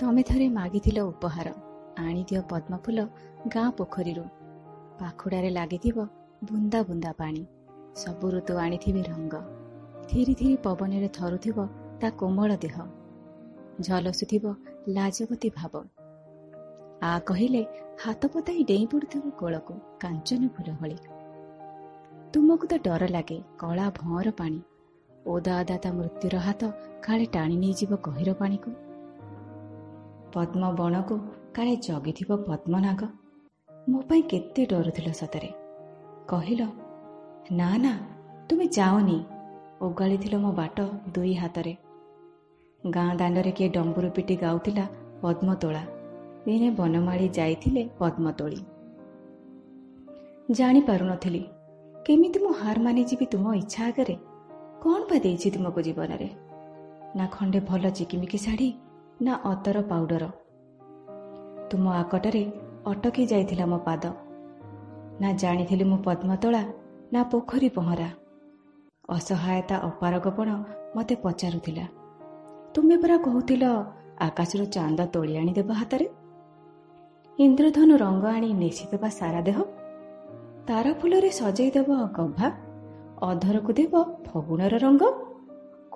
ତମେ ଥରେ ମାଗିଥିଲ ଉପହାର। ଆଣିଦିଅ ପଦ୍ମଫୁଲ ଗାଁ ପୋଖରୀରୁ। ପାଖୁଡ଼ାରେ ଲାଗିଥିବ ବୁନ୍ଦା ବୁନ୍ଦା ପାଣି। ସବୁ ଋତୁ ଆଣିଥିବେ ରଙ୍ଗ। ଥିରି ଥିରି ପବନରେ ଥରୁଥିବ ତା କୋମଳ ଦେହ। ଝଲସୁଥିବ ଲାଜବତୀ ଭାବ। ଆ କହିଲେ ହାତ ପତାଇ ଡେଇଁ ପଡୁଥିବ କୋଳକୁ କାଞ୍ଚନ ଫୁଲ ଭଳି। ତୁମକୁ ତ ଡର ଲାଗେ କଳା ଭଅଁର ପାଣି। ଓଦା ଓଦା ତା ମୃତ୍ୟୁର ହାତ କାଳେ ଟାଣି ନେଇଯିବ ଗହିର ପାଣିକୁ। ପଦ୍ମ ବଣକୁ କାଳେ ଜଗିଥିବ ପଦ୍ମନାଗ? ମୋ ପାଇଁ କେତେ ଡରୁଥିଲ ସତରେ। କହିଲ ନା ନା ତୁମେ ଯାଅନି। ଓଗାଳିଥିଲ ମୋ ବାଟ ଦୁଇ ହାତରେ। ଗାଁ ଦାଣ୍ଡରେ କିଏ ଡମ୍ବୁରୁ ପିଟି ଗାଉଥିଲା ପଦ୍ମତୋଳା। ଦିନେ ବନମାଳି ଯାଇଥିଲେ ପଦ୍ମତୋଳି। ଜାଣିପାରୁନଥିଲି କେମିତି ମୁଁ ହାର ମାନିଯିବି ତୁମ ଇଚ୍ଛା ଆଗରେ? କ'ଣ ବା ଦେଇଛି ତୁମକୁ ଜୀବନରେ? ନା ଖଣ୍ଡେ ଭଲ ଚିକିମିକି ଶାଢ଼ୀ? ନା ଅତର ପାଉଡର। ତୁମ ଆକଟରେ ଅଟକି ଯାଇଥିଲା ମୋ ପାଦ। ନା ଜାଣିଥିଲି ମୁଁ ପଦ୍ମତୋଳା ନା ପୋଖରୀ ପହଁରା। ଅସହାୟତା ଅପାରଗପଣ ମୋତେ ପଚାରୁଥିଲା ତୁମେ ପରା କହୁଥିଲ ଆକାଶରୁ ଚାନ୍ଦ ତୋଳି ଆଣିଦେବ ହାତରେ? ଇନ୍ଦ୍ରଧନୁ ରଙ୍ଗ ଆଣି ନେସିଦେବା ସାରା ଦେହ? ତାରା ଫୁଲରେ ସଜେଇଦେବ ଗଭା ଅଧରକୁ ଦେବ ଫଗୁଣର ରଙ୍ଗ?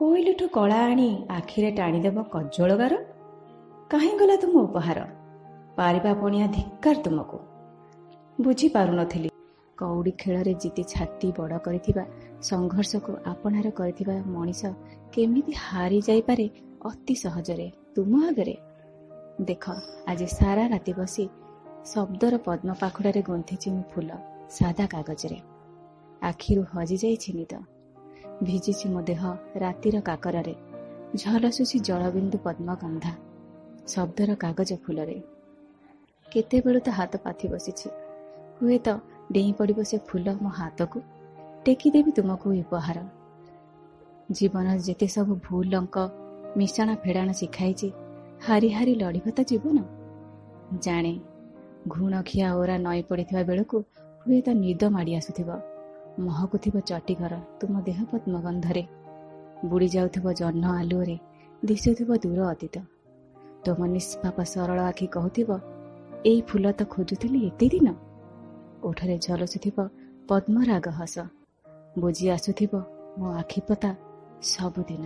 କୋଇଲିଠୁ କଳା ଆଣି ଆଖିରେ ଟାଣିଦେବ କଜ୍ଜଳଗାର କାହିଁ ଗଲା ତୁମ ଉପହାର? ପାରିବା ପଣିଆ ଧିକ୍କାର ତୁମକୁ। ବୁଝିପାରୁନଥିଲି କଉଡ଼ି ଖେଳରେ ଜିତି ଛାତି ବଡ଼ କରିଥିବା ସଂଘର୍ଷକୁ ଆପଣାର କରିଥିବା ମଣିଷ କେମିତି ହାରି ଯାଇପାରେ ଅତି ସହଜରେ ତୁମ ଆଗରେ? ଦେଖ ଆଜି ସାରା ରାତି ବସି ଶବ୍ଦର ପଦ୍ମ ପାଖୁଡ଼ାରେ ଗୁନ୍ଥିଛି ମୁଁ ଫୁଲ ସାଦା କାଗଜରେ। ଆଖିରୁ ହଜିଯାଇଛି ନିଦ। ଭିଜିଛି ମୋ ଦେହ ରାତିର କାକରରେ। ଝଲସୁଛି ଜଳବିନ୍ଦୁ ପଦ୍ମଗନ୍ଧା। ଶବ୍ଦର କାଗଜ ଫୁଲରେ। କେତେବେଳୁ ତ ହାତ ପାଥି ବସିଛି। ହୁଏତ ଡେଇଁ ପଡ଼ିବ ସେ ଫୁଲ ମୋ ହାତକୁ। ଟେକିଦେବି ତୁମକୁ ଉପହାର। ଜୀବନ ଯେତେ ସବୁ ଭୁଲ ଅଙ୍କ ମିଶାଣ ଫେଡ଼ାଣ ଶିଖାଇଛି ହାରି ହାରି ଲଢ଼ିବ ତ ଜୀବନ। ଜାଣେ ଘୁଣ ଖିଆ ଓରା ନଈ ପଡ଼ିଥିବା ବେଳକୁ ହୁଏତ ନିଦ ମାଡ଼ି ଆସୁଥିବ। ମହକୁଥିବ ଚଟିଘର ତୁମ ଦେହ ପଦ୍ମଗନ୍ଧରେ ବୁଡ଼ି ଯାଉଥିବ ଜହ୍ନ ଆଲୁଅରେ ଦିଶୁଥିବ ଦୂର ଅତୀତ। ତୁମ ନିଷ୍ପାପ ସରଳ ଆଖି କହୁଥିବ ଏଇ ଫୁଲ ତ ଖୋଜୁଥିଲି ଏତେ ଦିନ? ଓଠରେ ଝଲସୁଥିବ ପଦ୍ମରାଗ ହସ। ବୁଝି ଆସୁଥିବ ମୋ ଆଖିପତା ସବୁଦିନ।